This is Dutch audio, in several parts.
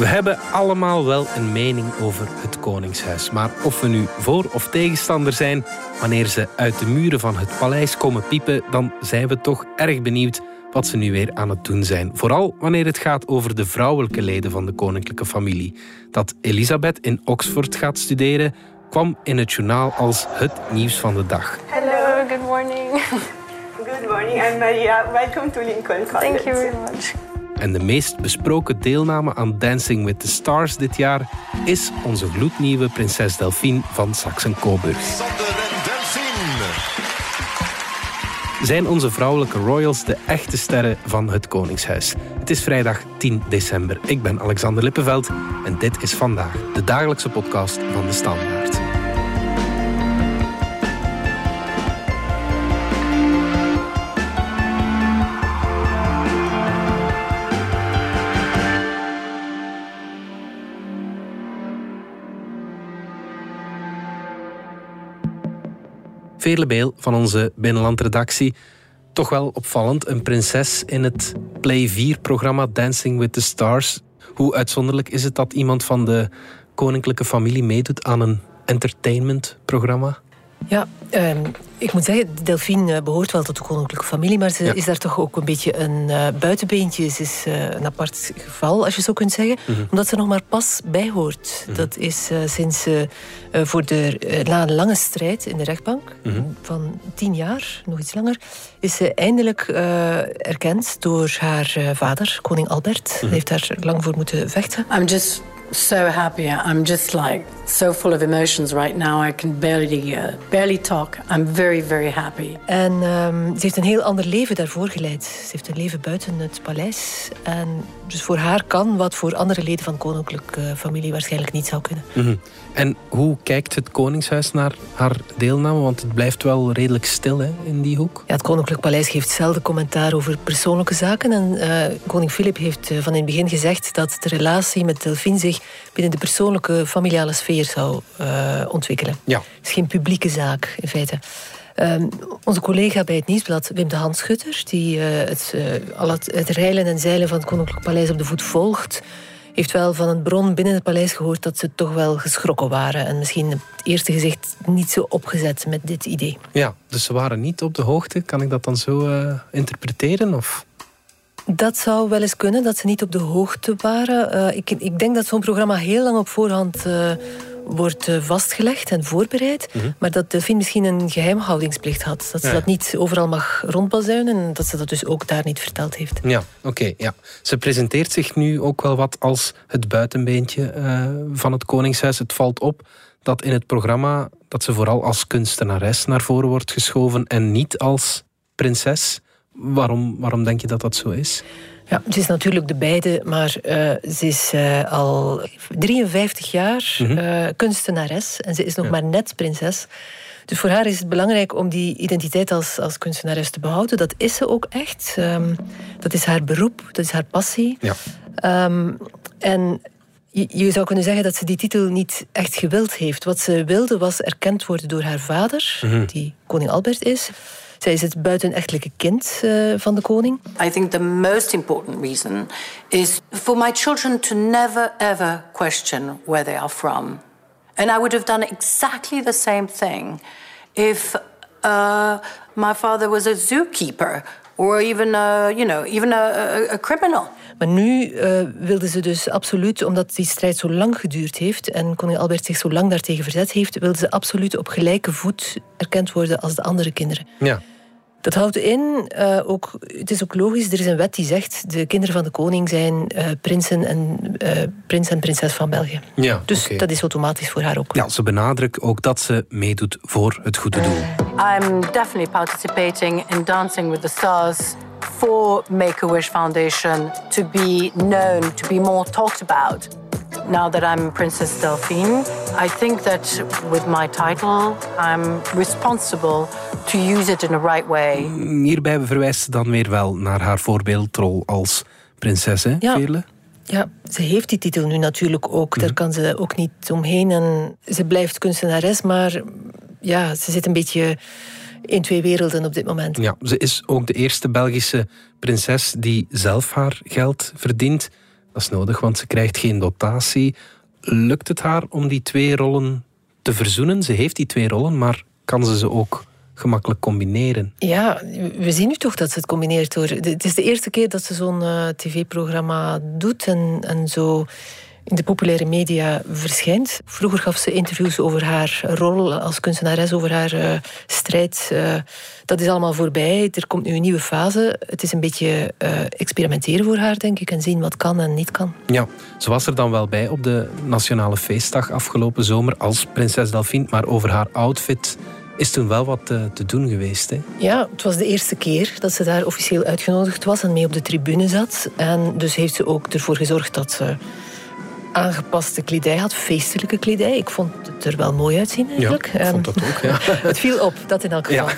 We hebben allemaal wel een mening over het Koningshuis. Maar of we nu voor of tegenstander zijn, wanneer ze uit de muren van het paleis komen piepen, dan zijn we toch erg benieuwd wat ze nu weer aan het doen zijn. Vooral wanneer het gaat over de vrouwelijke leden van de koninklijke familie. Dat Elisabeth in Oxford gaat studeren, kwam in het journaal als het nieuws van de dag. Hello, good morning. Good morning, I'm Maria. Welcome to Lincoln College. Thank you very much. En de meest besproken deelname aan Dancing with the Stars dit jaar is onze gloednieuwe prinses Delphine van Saxen-Coburg. Zijn onze vrouwelijke royals de echte sterren van het Koningshuis? Het is vrijdag 10 december. Ik ben Alexander Lippenveld en dit is vandaag de dagelijkse podcast van de Standaard. Veerle Beel van onze binnenlandredactie. Toch wel opvallend, een prinses in het Play 4-programma Dancing with the Stars. Hoe uitzonderlijk is het dat iemand van de koninklijke familie meedoet aan een entertainmentprogramma? Ja, ehm, ik moet zeggen, Delphine eh, behoort wel tot de koninklijke familie, maar ze Ja. is daar toch ook een beetje een eh, buitenbeentje. Ze is eh, een apart geval, als je zo kunt zeggen, omdat ze nog maar pas bij hoort. Dat is eh, sinds ze eh, voor de na een lange strijd in de rechtbank van tien jaar, nog iets langer, is ze eindelijk eh, erkend door haar vader, koning Albert. Ze heeft daar lang voor moeten vechten. I'm just so happy. I'm just like so full of emotions right now. I can barely, uh, barely talk. I'm very, very happy. En ehm, ze heeft een heel ander leven daarvoor geleid. Ze heeft een leven buiten het paleis. En dus voor haar kan wat voor andere leden van de koninklijke familie waarschijnlijk niet zou kunnen. Mhm. En hoe kijkt het Koningshuis naar haar deelname? Want het blijft wel redelijk stil hè, in die hoek. Ja, het Koninklijk Paleis geeft zelden commentaar over persoonlijke zaken. En eh, koning Filip heeft eh, van in het begin gezegd dat de relatie met Delphine zich binnen de persoonlijke familiale sfeer zou eh, ontwikkelen. Ja. Het is geen publieke zaak, in feite. Ehm, onze collega bij het Nieuwsblad, Wim de Hanschutter, die eh, het, eh, al het, het reilen en zeilen van het Koninklijk Paleis op de voet volgt, heeft wel van een bron binnen het paleis gehoord dat ze toch wel geschrokken waren. En misschien op het eerste gezicht niet zo opgezet met dit idee. Ja, dus ze waren niet op de hoogte. Kan ik dat dan zo interpreteren? Of? Dat zou wel eens kunnen, dat ze niet op de hoogte waren. Eh, ik, ik denk dat zo'n programma heel lang op voorhand eh, wordt eh, vastgelegd en voorbereid. Maar dat Delphine misschien een geheimhoudingsplicht had. Dat ze Ja. dat niet overal mag rondbazuinen en dat ze dat dus ook daar niet verteld heeft. Ja, oké. ja. Ze presenteert zich nu ook wel wat als het buitenbeentje van het Koningshuis. Het valt op dat in het programma dat ze vooral als kunstenares naar voren wordt geschoven en niet als prinses. Waarom, waarom denk je dat dat zo is? Ja, ze is natuurlijk de beide, maar eh, ze is eh, al 53 jaar eh, kunstenares en ze is nog maar net prinses. Dus voor haar is het belangrijk om die identiteit als, als kunstenares te behouden. Dat is ze ook echt. Ehm, dat is haar beroep, dat is haar passie. Ja. Ehm, en je, je zou kunnen zeggen dat ze die titel niet echt gewild heeft. Wat ze wilde was erkend worden door haar vader, die koning Albert is. Zij is het buitenechtelijke kind eh, van de koning. I think the most important reason is for my children to never ever question where they are from. And I would have done exactly the same thing if uh, my father was a zookeeper or even a, you know, even a, a, a criminal. Maar nu uh, wilde ze dus absoluut, omdat die strijd zo lang geduurd heeft en koning Albert zich zo lang daartegen verzet heeft, wilde ze absoluut op gelijke voet erkend worden als de andere kinderen. Ja. Dat houdt in, uh, ook, het is ook logisch, er is een wet die zegt de kinderen van de koning zijn uh, prinsen en, prins en prinses van België. Ja, dus okay. dat is automatisch voor haar ook. Ja, ze benadrukt ook dat ze meedoet voor het goede doel. I'm definitely participating in Dancing with the Stars for Make-A-Wish Foundation to be known, to be more talked about. Now that I'm Princess Delphine, I think that with my title, I'm responsible to use it in the right way. Hierbij verwijst ze dan weer wel naar haar voorbeeldrol als prinses, hè, ja. Veerle? Ja, ze heeft die titel nu natuurlijk ook. Mm. Daar kan ze ook niet omheen. En ze blijft kunstenares, maar ja, ze zit een beetje in twee werelden op dit moment. Ja, ze is ook de eerste Belgische prinses die zelf haar geld verdient. Dat is nodig, want ze krijgt geen dotatie. Lukt het haar om die twee rollen te verzoenen? Ze heeft die twee rollen, maar kan ze ze ook gemakkelijk combineren? Ja, we zien nu toch dat ze het combineert. Hoor. Het is de eerste keer dat ze zo'n uh, tv-programma doet en, en zo in de populaire media verschijnt. Vroeger gaf ze interviews over haar rol als kunstenares, over haar uh, strijd. Uh, dat is allemaal voorbij. Er komt nu een nieuwe fase. Het is een beetje uh, experimenteren voor haar, denk ik, en zien wat kan en niet kan. Ja, ze was er dan wel bij op de Nationale Feestdag afgelopen zomer als prinses Delphine, maar over haar outfit is toen wel wat te, te doen geweest. Hè? Ja, het was de eerste keer dat ze daar officieel uitgenodigd was en mee op de tribune zat. En dus heeft ze ook ervoor gezorgd dat ze aangepaste kledij had, feestelijke kledij. Ik vond het er wel mooi uitzien eigenlijk. Ja, ik vond dat ook, ja. het viel op, dat in elk geval.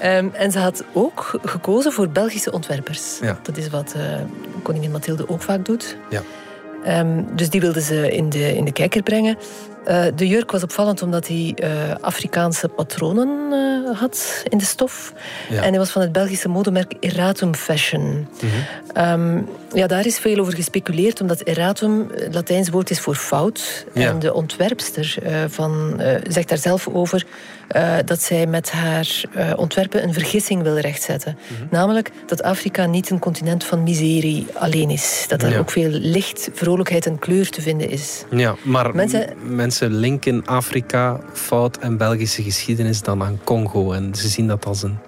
Ja. um, en ze had ook gekozen voor Belgische ontwerpers. Ja. Dat is wat uh, koningin Mathilde ook vaak doet. Ja. Um, dus die wilde ze in de, in de kijker brengen. Uh, de jurk was opvallend omdat hij uh, Afrikaanse patronen uh, had in de stof. Ja. En hij was van het Belgische modemerk Erratum Fashion. -hmm. um, ja, daar is veel over gespeculeerd, omdat erratum het Latijns woord is voor fout. Ja. En de ontwerpster van, zegt daar zelf over dat zij met haar ontwerpen een vergissing wil rechtzetten. Mhm. Namelijk dat Afrika niet een continent van miserie alleen is. Dat er Ja. ook veel licht, vrolijkheid en kleur te vinden is. Ja, maar Mensen- mensen linken Afrika, fout en Belgische geschiedenis dan aan Congo. En ze zien dat als een,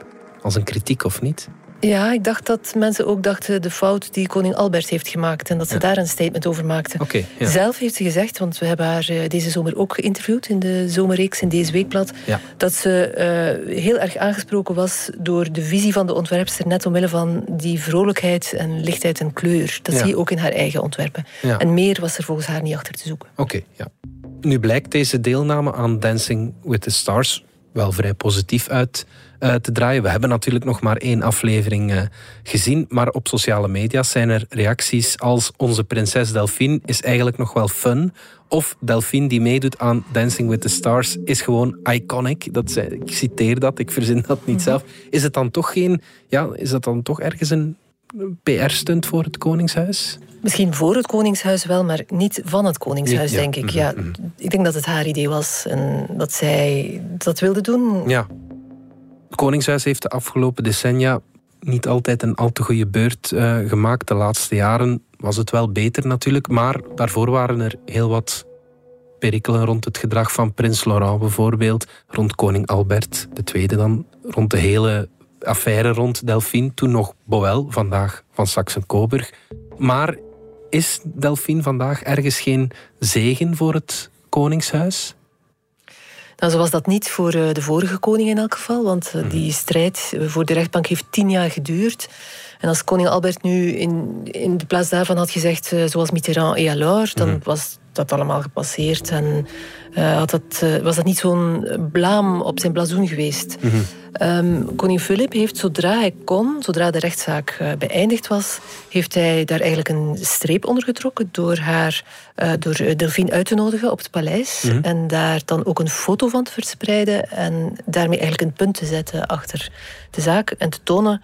als een kritiek, of niet? Ja, ik dacht dat mensen ook dachten de fout die koning Albert heeft gemaakt en dat ze Ja. daar een statement over maakten. Ja. Zelf heeft ze gezegd, want we hebben haar eh, deze zomer ook geïnterviewd in de zomerreeks in deze weekblad, Ja. dat ze eh, heel erg aangesproken was door de visie van de ontwerpster, net omwille van die vrolijkheid en lichtheid en kleur. Dat zie je ook in haar eigen ontwerpen. Ja. En meer was er volgens haar niet achter te zoeken. Oké, ja. Nu blijkt deze deelname aan Dancing with the Stars wel vrij positief uit eh, te draaien. We hebben natuurlijk nog maar één aflevering eh, gezien, maar op sociale media zijn er reacties als onze prinses Delphine is eigenlijk nog wel fun. Of Delphine die meedoet aan Dancing with the Stars is gewoon iconic. Dat zei, ik citeer dat, ik verzin dat niet zelf. Is het dan toch geen, ja, is dat dan toch ergens een PR-stunt voor het Koningshuis? Misschien voor het Koningshuis wel, maar niet van het Koningshuis, Niet, ja. denk ik. Mhm, Ja, mhm. ik denk dat het haar idee was en dat zij dat wilde doen. Ja. Het Koningshuis heeft de afgelopen decennia niet altijd een al te goede beurt eh, gemaakt. De laatste jaren was het wel beter natuurlijk, maar daarvoor waren er heel wat perikelen rond het gedrag van prins Laurent bijvoorbeeld, rond koning Albert II dan, rond de hele affaire rond Delphine, toen nog Boel, vandaag van Saxe-Coburg. Maar is Delphine vandaag ergens geen zegen voor het Koningshuis? Nou, zo was dat niet voor eh, de vorige koning in elk geval, want eh, die strijd eh, voor de rechtbank heeft tien jaar geduurd. En als koning Albert nu in, in de plaats daarvan had gezegd, zoals Mitterrand et alors, dan was dat allemaal gepasseerd en eh, had dat, eh, was dat niet zo'n blaam op zijn blazoen geweest. Ehm, koning Philip heeft zodra hij kon, zodra de rechtszaak eh, beëindigd was, heeft hij daar eigenlijk een streep onder getrokken door haar, door Delphine uit te nodigen op het paleis en daar dan ook een foto van te verspreiden en daarmee eigenlijk een punt te zetten achter de zaak en te tonen.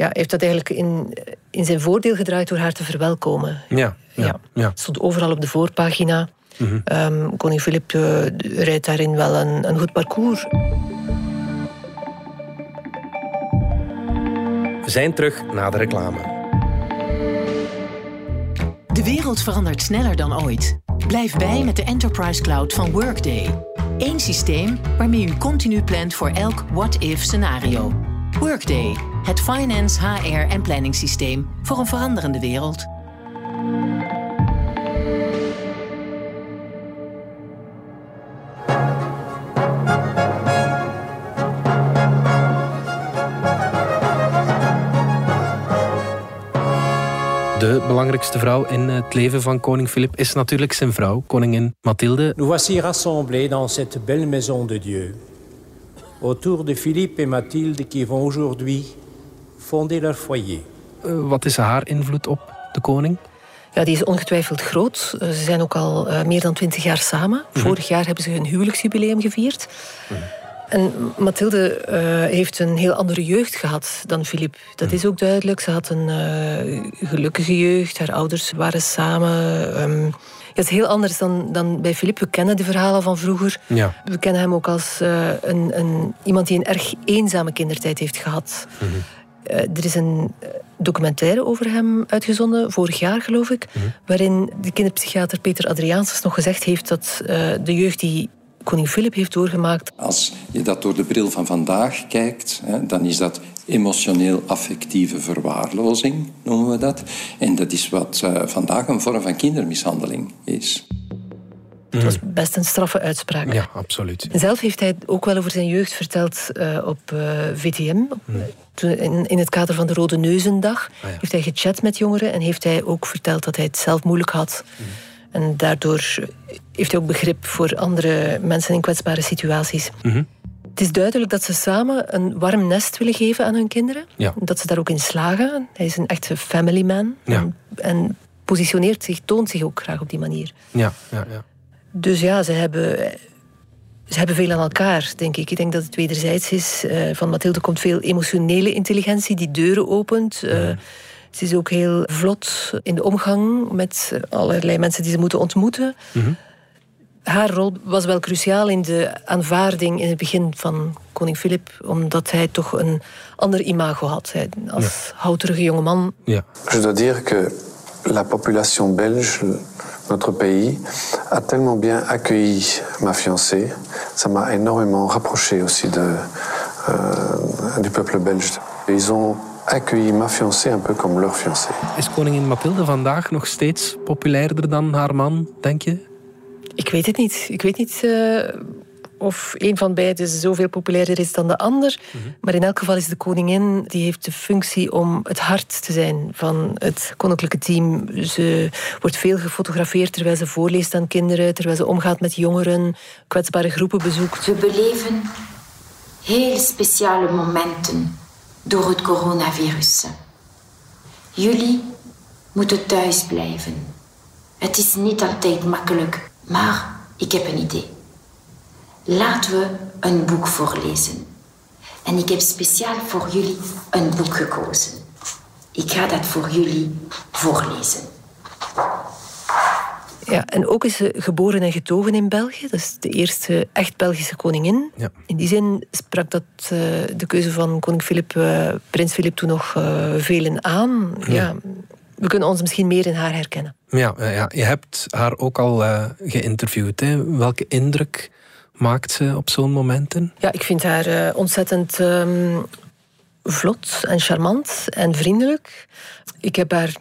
Ja, hij heeft dat eigenlijk in, in zijn voordeel gedraaid door haar te verwelkomen. Ja, ja, Ja. stond overal op de voorpagina. Ehm, koning Filip eh, rijdt daarin wel een, een goed parcours. We zijn terug na de reclame. De wereld verandert sneller dan ooit. Blijf bij met de Enterprise Cloud van Workday. Eén systeem waarmee u continu plant voor elk what-if scenario. Workday, het finance, HR en planningssysteem voor een veranderende wereld. De belangrijkste vrouw in het leven van koning Filip is natuurlijk zijn vrouw, koningin Mathilde. Nous voici rassemblés dans cette belle maison de Dieu, autour de Philippe et Mathilde qui vont aujourd'hui fonder leur foyer. Eh, Wat is haar invloed op de koning? Ja, die is ongetwijfeld groot. Eh, Ze zijn ook al eh, meer dan twintig jaar samen. Vorig jaar hebben ze hun huwelijksjubileum gevierd. En Mathilde uh, heeft een heel andere jeugd gehad dan Filip. Dat hmm. is ook duidelijk. Ze had een uh, gelukkige jeugd. Haar ouders waren samen. Um, het is heel anders dan, dan bij Filip. We kennen de verhalen van vroeger. Ja. We kennen hem ook als uh, een, een, iemand die een erg eenzame kindertijd heeft gehad. Mm -hmm. Er is een documentaire over hem uitgezonden, vorig jaar geloof ik, mm -hmm. waarin de kinderpsychiater Peter Adriaansens nog gezegd heeft dat uh, de jeugd die koning Filip heeft doorgemaakt. Als je dat door de bril van vandaag kijkt, hè, dan is dat emotioneel-affectieve verwaarlozing, noemen we dat. En dat is wat uh, vandaag een vorm van kindermishandeling is. Het was best een straffe uitspraak. Ja, absoluut. Zelf heeft hij ook wel over zijn jeugd verteld uh, op uh, VTM. Toen in, in, het kader van de Rode Neuzendag ah, ja. heeft hij gechat met jongeren en heeft hij ook verteld dat hij het zelf moeilijk had. Mm. En daardoor heeft hij ook begrip voor andere mensen in kwetsbare situaties. Mm -hmm. Het is duidelijk dat ze samen een warm nest willen geven aan hun kinderen. Ja. Dat ze daar ook in slagen. Hij is een echte family man. Ja. En, en, positioneert zich, toont zich ook graag op die manier. Ja, ja, ja. Dus ja, ze hebben, ze hebben veel aan elkaar, denk ik. Ik denk dat het wederzijds is. Uh, van Mathilde komt veel emotionele intelligentie die deuren opent. Uh, ja. Ze is ook heel vlot in de omgang met allerlei mensen die ze moeten ontmoeten. Mm -hmm. Haar rol was wel cruciaal in de aanvaarding in het begin van koning Filip, omdat hij toch een ander imago had. Hij, als ja. houterige jongeman. Ja. Je dois dire que la population belge, notre pays, a tellement bien accueilli ma fiancée. Ça m'a énormément rapproché aussi de, uh, du peuple belge. Ils ont accueilli ma fiancée un peu comme leur fiancée. Is koningin Mathilde vandaag nog steeds populairder dan haar man, denk je? Ik weet het niet. Ik weet niet uh, of een van beiden zoveel populairder is dan de ander. Mhm. Mm -hmm. Maar in elk geval is de koningin die heeft de functie om het hart te zijn van het koninklijke team. Ze wordt veel gefotografeerd terwijl ze voorleest aan kinderen, terwijl ze omgaat met jongeren, kwetsbare groepen bezoekt. We beleven heel speciale momenten door het coronavirus. Jullie moeten thuis blijven. Het is niet altijd makkelijk, maar ik heb een idee. Laten we een boek voorlezen. En ik heb speciaal voor jullie een boek gekozen. Ik ga dat voor jullie voorlezen. Ja, en ook is ze geboren en getogen in België. Dat is de eerste echt Belgische koningin. Ja. In die zin sprak dat uh, de keuze van koning Filip, uh, prins Filip toen nog uh, velen aan. Ja. ja. we kunnen ons misschien meer in haar herkennen. Ja, ja je hebt haar ook al geïnterviewd. Hè? Welke indruk maakt ze op zo'n momenten? Ja, ik vind haar ontzettend um, vlot en charmant en vriendelijk. Ik heb haar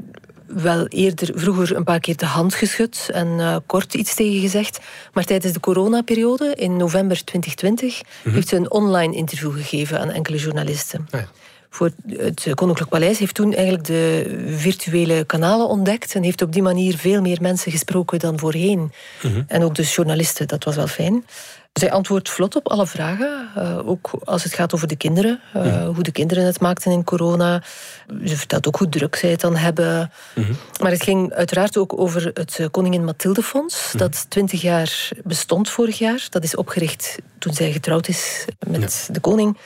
wel eerder vroeger een paar keer de hand geschud en uh, kort iets tegen gezegd. Maar tijdens de coronaperiode in november 2020 Mhm. heeft ze een online interview gegeven aan enkele journalisten. Ah, ja. Voor het Koninklijk Paleis heeft toen eigenlijk de virtuele kanalen ontdekt en heeft op die manier veel meer mensen gesproken dan voorheen. Mhm. En ook dus journalisten, dat was wel fijn. Zij antwoordt vlot op alle vragen, uh, ook als het gaat over de kinderen, uh, Mhm. hoe de kinderen het maakten in corona. Ze vertelt ook hoe druk zij het dan hebben. Mhm. Maar het ging uiteraard ook over het uh, Koningin Mathilde Fonds, dat twintig jaar bestond vorig jaar. Dat is opgericht toen zij getrouwd is met de koning.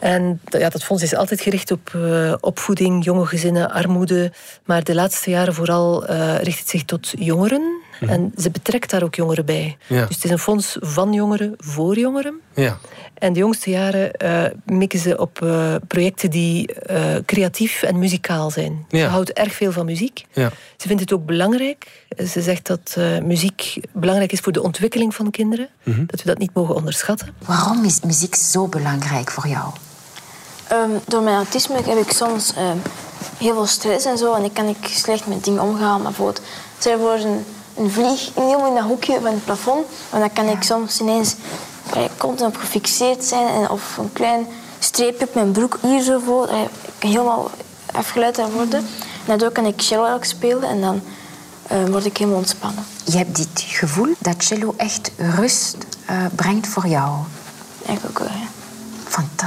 En ja, dat fonds is altijd gericht op uh, opvoeding, jonge gezinnen, armoede. Maar de laatste jaren vooral uh, richt het zich tot jongeren. Mhm. En ze betrekt daar ook jongeren bij. Ja. Dus het is een fonds van jongeren voor jongeren. Ja. En de jongste jaren uh, mikken ze op uh, projecten die uh, creatief en muzikaal zijn. Ja. Ze houdt erg veel van muziek. Ja. Ze vindt het ook belangrijk. Ze zegt dat muziek belangrijk is voor de ontwikkeling van kinderen. Mhm. Dat we dat niet mogen onderschatten. Waarom is muziek zo belangrijk voor jou? Um, door mijn autisme heb ik soms um, heel veel stress en zo. En dan kan ik slecht met dingen omgaan. Bijvoorbeeld, stel voor een, een vlieg helemaal in dat hoekje van het plafond. En dan kan ik soms ineens eh, continu op gefixeerd zijn. En, of een klein streepje op mijn broek hier zo voor. Eh, ik kan helemaal afgeleid worden. En daardoor kan ik cello ook spelen. En dan uh, word ik helemaal ontspannen. Je hebt dit gevoel dat cello echt rust uh, brengt voor jou. Eigenlijk ook wel, ja.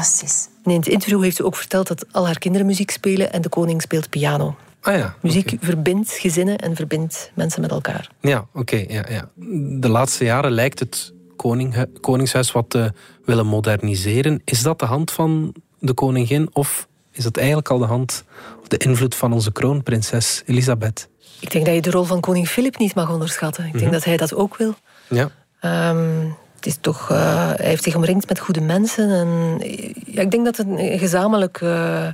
Fantastisch. En in het interview heeft ze ook verteld dat al haar kinderen muziek spelen en de koning speelt piano. Ah ja, muziek okay. verbindt gezinnen en verbindt mensen met elkaar. Ja, oké. Okay, ja, ja. De laatste jaren lijkt het koning, koningshuis wat uh, willen moderniseren. Is dat de hand van de koningin of is dat eigenlijk al de hand of de invloed van onze kroonprinses Elisabeth? Ik denk dat je de rol van koning Filip niet mag onderschatten. Ik denk mhm. dat hij dat ook wil. Ja. Ehm, het is toch, uh, hij heeft zich omringd met goede mensen. En, ja, ik denk dat het een gezamenlijk uh,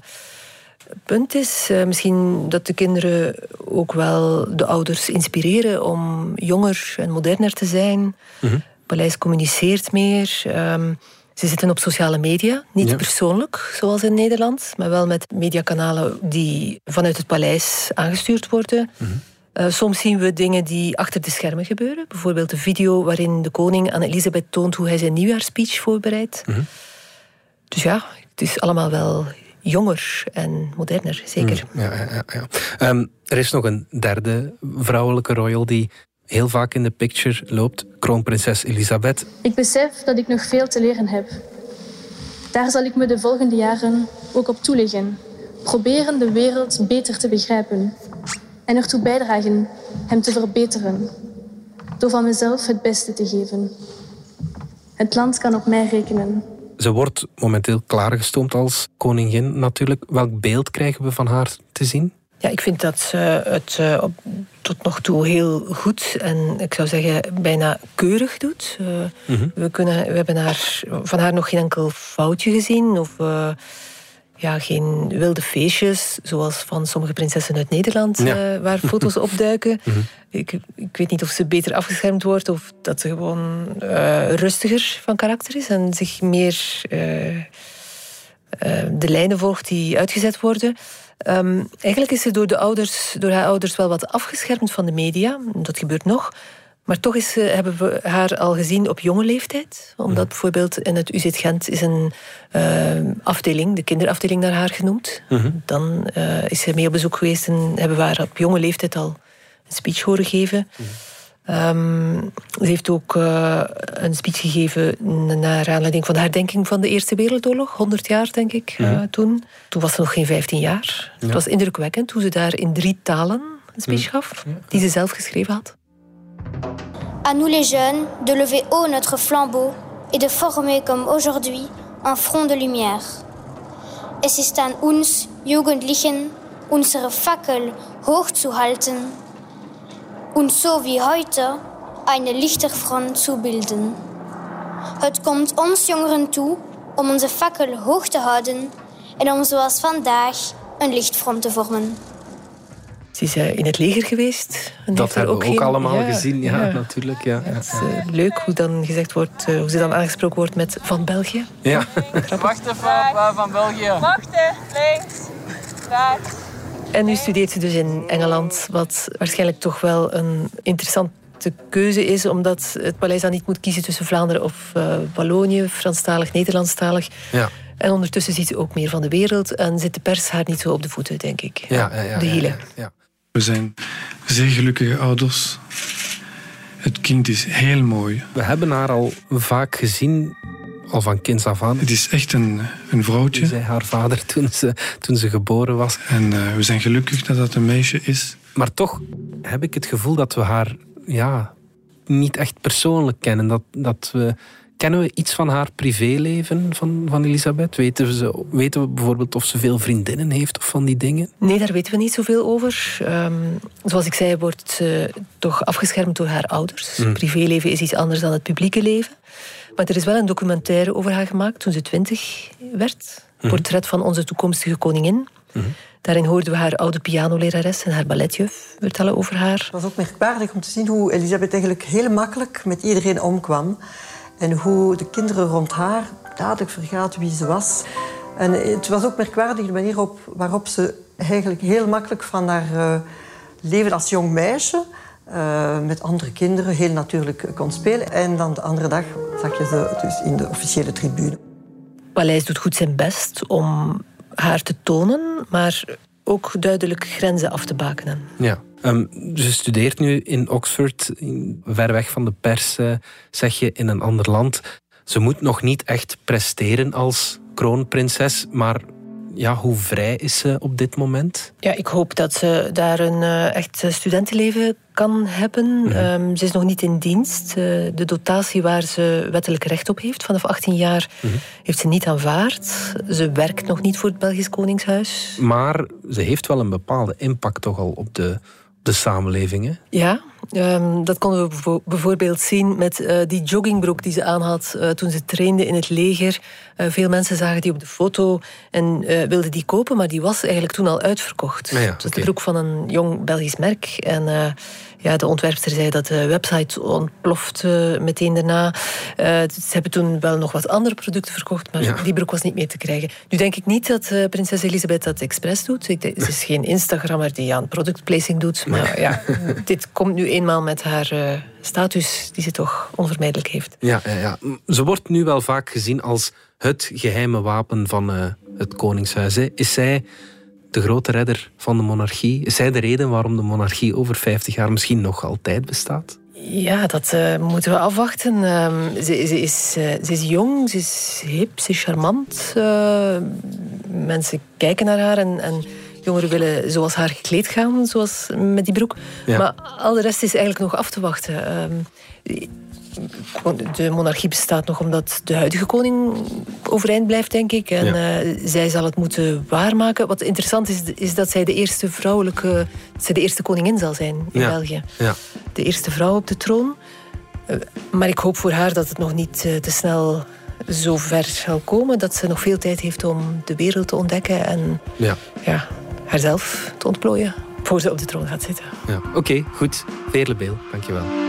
punt is. Uh, misschien dat de kinderen ook wel de ouders inspireren om jonger en moderner te zijn. Mm -hmm. Paleis communiceert meer. Um, ze zitten op sociale media, niet persoonlijk zoals in Nederland, maar wel met mediakanalen die vanuit het paleis aangestuurd worden. Mm -hmm. Soms zien we dingen die achter de schermen gebeuren. Bijvoorbeeld een video waarin de koning aan Elisabeth toont hoe hij zijn nieuwjaarspeech voorbereidt. Mm -hmm. Dus ja, het is allemaal wel jonger en moderner, zeker. Mm, ja, ja, ja. Um, er is nog een derde vrouwelijke royal die heel vaak in de picture loopt, kroonprinses Elisabeth. Ik besef dat ik nog veel te leren heb. Daar zal ik me de volgende jaren ook op toeleggen. Proberen de wereld beter te begrijpen en ertoe bijdragen hem te verbeteren. Door van mezelf het beste te geven. Het land kan op mij rekenen. Ze wordt momenteel klaargestoomd als koningin natuurlijk. Welk beeld krijgen we van haar te zien? Ja, ik vind dat ze het uh, tot nog toe heel goed en ik zou zeggen bijna keurig doet. Uh, mm -hmm. we, kunnen, we hebben haar, van haar nog geen enkel foutje gezien of uh, ja, geen wilde feestjes zoals van sommige prinsessen uit Nederland ja. waar foto's opduiken. Mm -hmm. ik, ik weet niet of ze beter afgeschermd wordt of dat ze gewoon rustiger van karakter is en zich meer de lijnen volgt die uitgezet worden. Um, eigenlijk is ze door, de ouders, door haar ouders wel wat afgeschermd van de media. Dat gebeurt nog. Maar toch is, hebben we haar al gezien op jonge leeftijd. Omdat bijvoorbeeld in het UZ Gent is een uh, afdeling, de kinderafdeling, naar haar genoemd. -hmm. Dan uh, is ze mee op bezoek geweest en hebben we haar op jonge leeftijd al een speech horen geven. -hmm. Um, ze heeft ook een speech gegeven naar aanleiding van de herdenking van de Eerste Wereldoorlog. 100 jaar, denk ik, toen. Toen was ze nog geen 15 jaar. Ja. Het was indrukwekkend toen ze daar in drie talen een speech gaf, die ze zelf geschreven had. À nous les jeunes de lever haut notre flambeau et de former comme aujourd'hui un front de lumière. Es ist an uns Jugendlichen, unsere Fackel hochzuhalten und so wie heute eine Lichterfront zu bilden. Het komt ons jongeren toe om onze fakkel hoog te houden en om zoals vandaag een lichtfront te vormen. Ze is in het leger geweest. En dat hebben we ook, geen... allemaal ja, gezien, ja, ja. natuurlijk. Ja. ja het is uh, leuk hoe, dan gezegd wordt, uh, hoe ze dan aangesproken wordt met Van België. Ja. Wacht even, uh, Van België. Wachten, links, rechts. En nu studeert ze dus in Engeland, wat waarschijnlijk toch wel een interessante keuze is, omdat het paleis dan niet moet kiezen tussen Vlaanderen of uh, Wallonië, Franstalig, Nederlandstalig. Ja. En ondertussen ziet ze ook meer van de wereld en zit de pers haar niet zo op de voeten, denk ik. Ja, ja, ja de hielen. Ja, We zijn zeer gelukkige ouders. Het kind is heel mooi. We hebben haar al vaak gezien al van kinds af aan. Het is echt een, een vrouwtje. zei haar vader toen ze, toen ze geboren was. En uh, we zijn gelukkig dat dat een meisje is. Maar toch heb ik het gevoel dat we haar ja, niet echt persoonlijk kennen. Dat, dat we, kennen we iets van haar privéleven van, van Elisabeth? Weten we, ze, weten we bijvoorbeeld of ze veel vriendinnen heeft of van die dingen? Nee, daar weten we niet zoveel over. Um, zoals ik zei, wordt ze toch afgeschermd door haar ouders. Mm. Privéleven is iets anders dan het publieke leven. Maar er is wel een documentaire over haar gemaakt toen ze twintig werd. Mm Portret van onze toekomstige koningin. Mm -hmm. Daarin hoorden we haar oude pianolerares en haar balletjuf vertellen over haar. Het was ook merkwaardig om te zien hoe Elisabeth eigenlijk heel makkelijk met iedereen omkwam. En hoe de kinderen rond haar dadelijk vergaten wie ze was. En het was ook merkwaardig de manier op, waarop ze eigenlijk heel makkelijk van haar uh, leven als jong meisje uh, met andere kinderen heel natuurlijk kon spelen. En dan de andere dag zag je ze dus in de officiële tribune. Paleis doet goed zijn best om haar te tonen, maar ook duidelijk grenzen af te bakenen. Ja. Um, ze studeert nu in Oxford, ver weg van de pers, uh, zeg je, in een ander land. Ze moet nog niet echt presteren als kroonprinses, maar ja, hoe vrij is ze op dit moment? Ja, ik hoop dat ze daar een uh, echt studentenleven kan hebben. Mhm. Ehm, ze is nog niet in dienst. de dotatie waar ze wettelijk recht op heeft, vanaf 18 jaar, mhm. heeft ze niet aanvaard. Ze werkt nog niet voor het Belgisch Koningshuis. Maar ze heeft wel een bepaalde impact toch al op de, de samenleving. Hè? Ja, um, dat konden we bijvoorbeeld zien met uh, die joggingbroek die ze aanhad uh, toen ze trainde in het leger. Uh, veel mensen zagen die op de foto en wilden die kopen, maar die was eigenlijk toen al uitverkocht. Ah ja, het was de broek van een jong Belgisch merk. En ja, de ontwerpster zei dat de website ontplofte meteen daarna. Uh, ze hebben toen wel nog wat andere producten verkocht, maar die broek was niet meer te krijgen. Nu denk ik niet dat uh, prinses Elisabeth dat expres doet. Ik ze is geen Instagrammer die aan productplacing doet. Maar ja, dit komt nu eenmaal met haar status die ze toch onvermijdelijk heeft. Ja, ja, ja, ze wordt nu wel vaak gezien als het geheime wapen van het Koningshuis. Hè. Is zij de grote redder van de monarchie? Is zij de reden waarom de monarchie over 50 jaar misschien nog altijd bestaat? Ja, dat uh, moeten we afwachten. Uh, ze, ze, is, uh, ze is jong, ze is hip, ze is charmant. Uh, mensen kijken naar haar en, en, jongeren willen zoals haar gekleed gaan, zoals met die broek. Ja. Maar al de rest is eigenlijk nog af te wachten. De monarchie bestaat nog omdat de huidige koning overeind blijft, denk ik. En uh, zij zal het moeten waarmaken. Wat interessant is, is dat zij de eerste vrouwelijke... zij de eerste koningin zal zijn in ja. België. Ja. De eerste vrouw op de troon. Uh, maar ik hoop voor haar dat het nog niet uh, te snel zo ver zal komen. Dat ze nog veel tijd heeft om de wereld te ontdekken. En ja. Ja, haarzelf te ontplooien. Voor ze op de troon gaat zitten. Ja. Oké, okay, goed. Veerle Beel, dankjewel.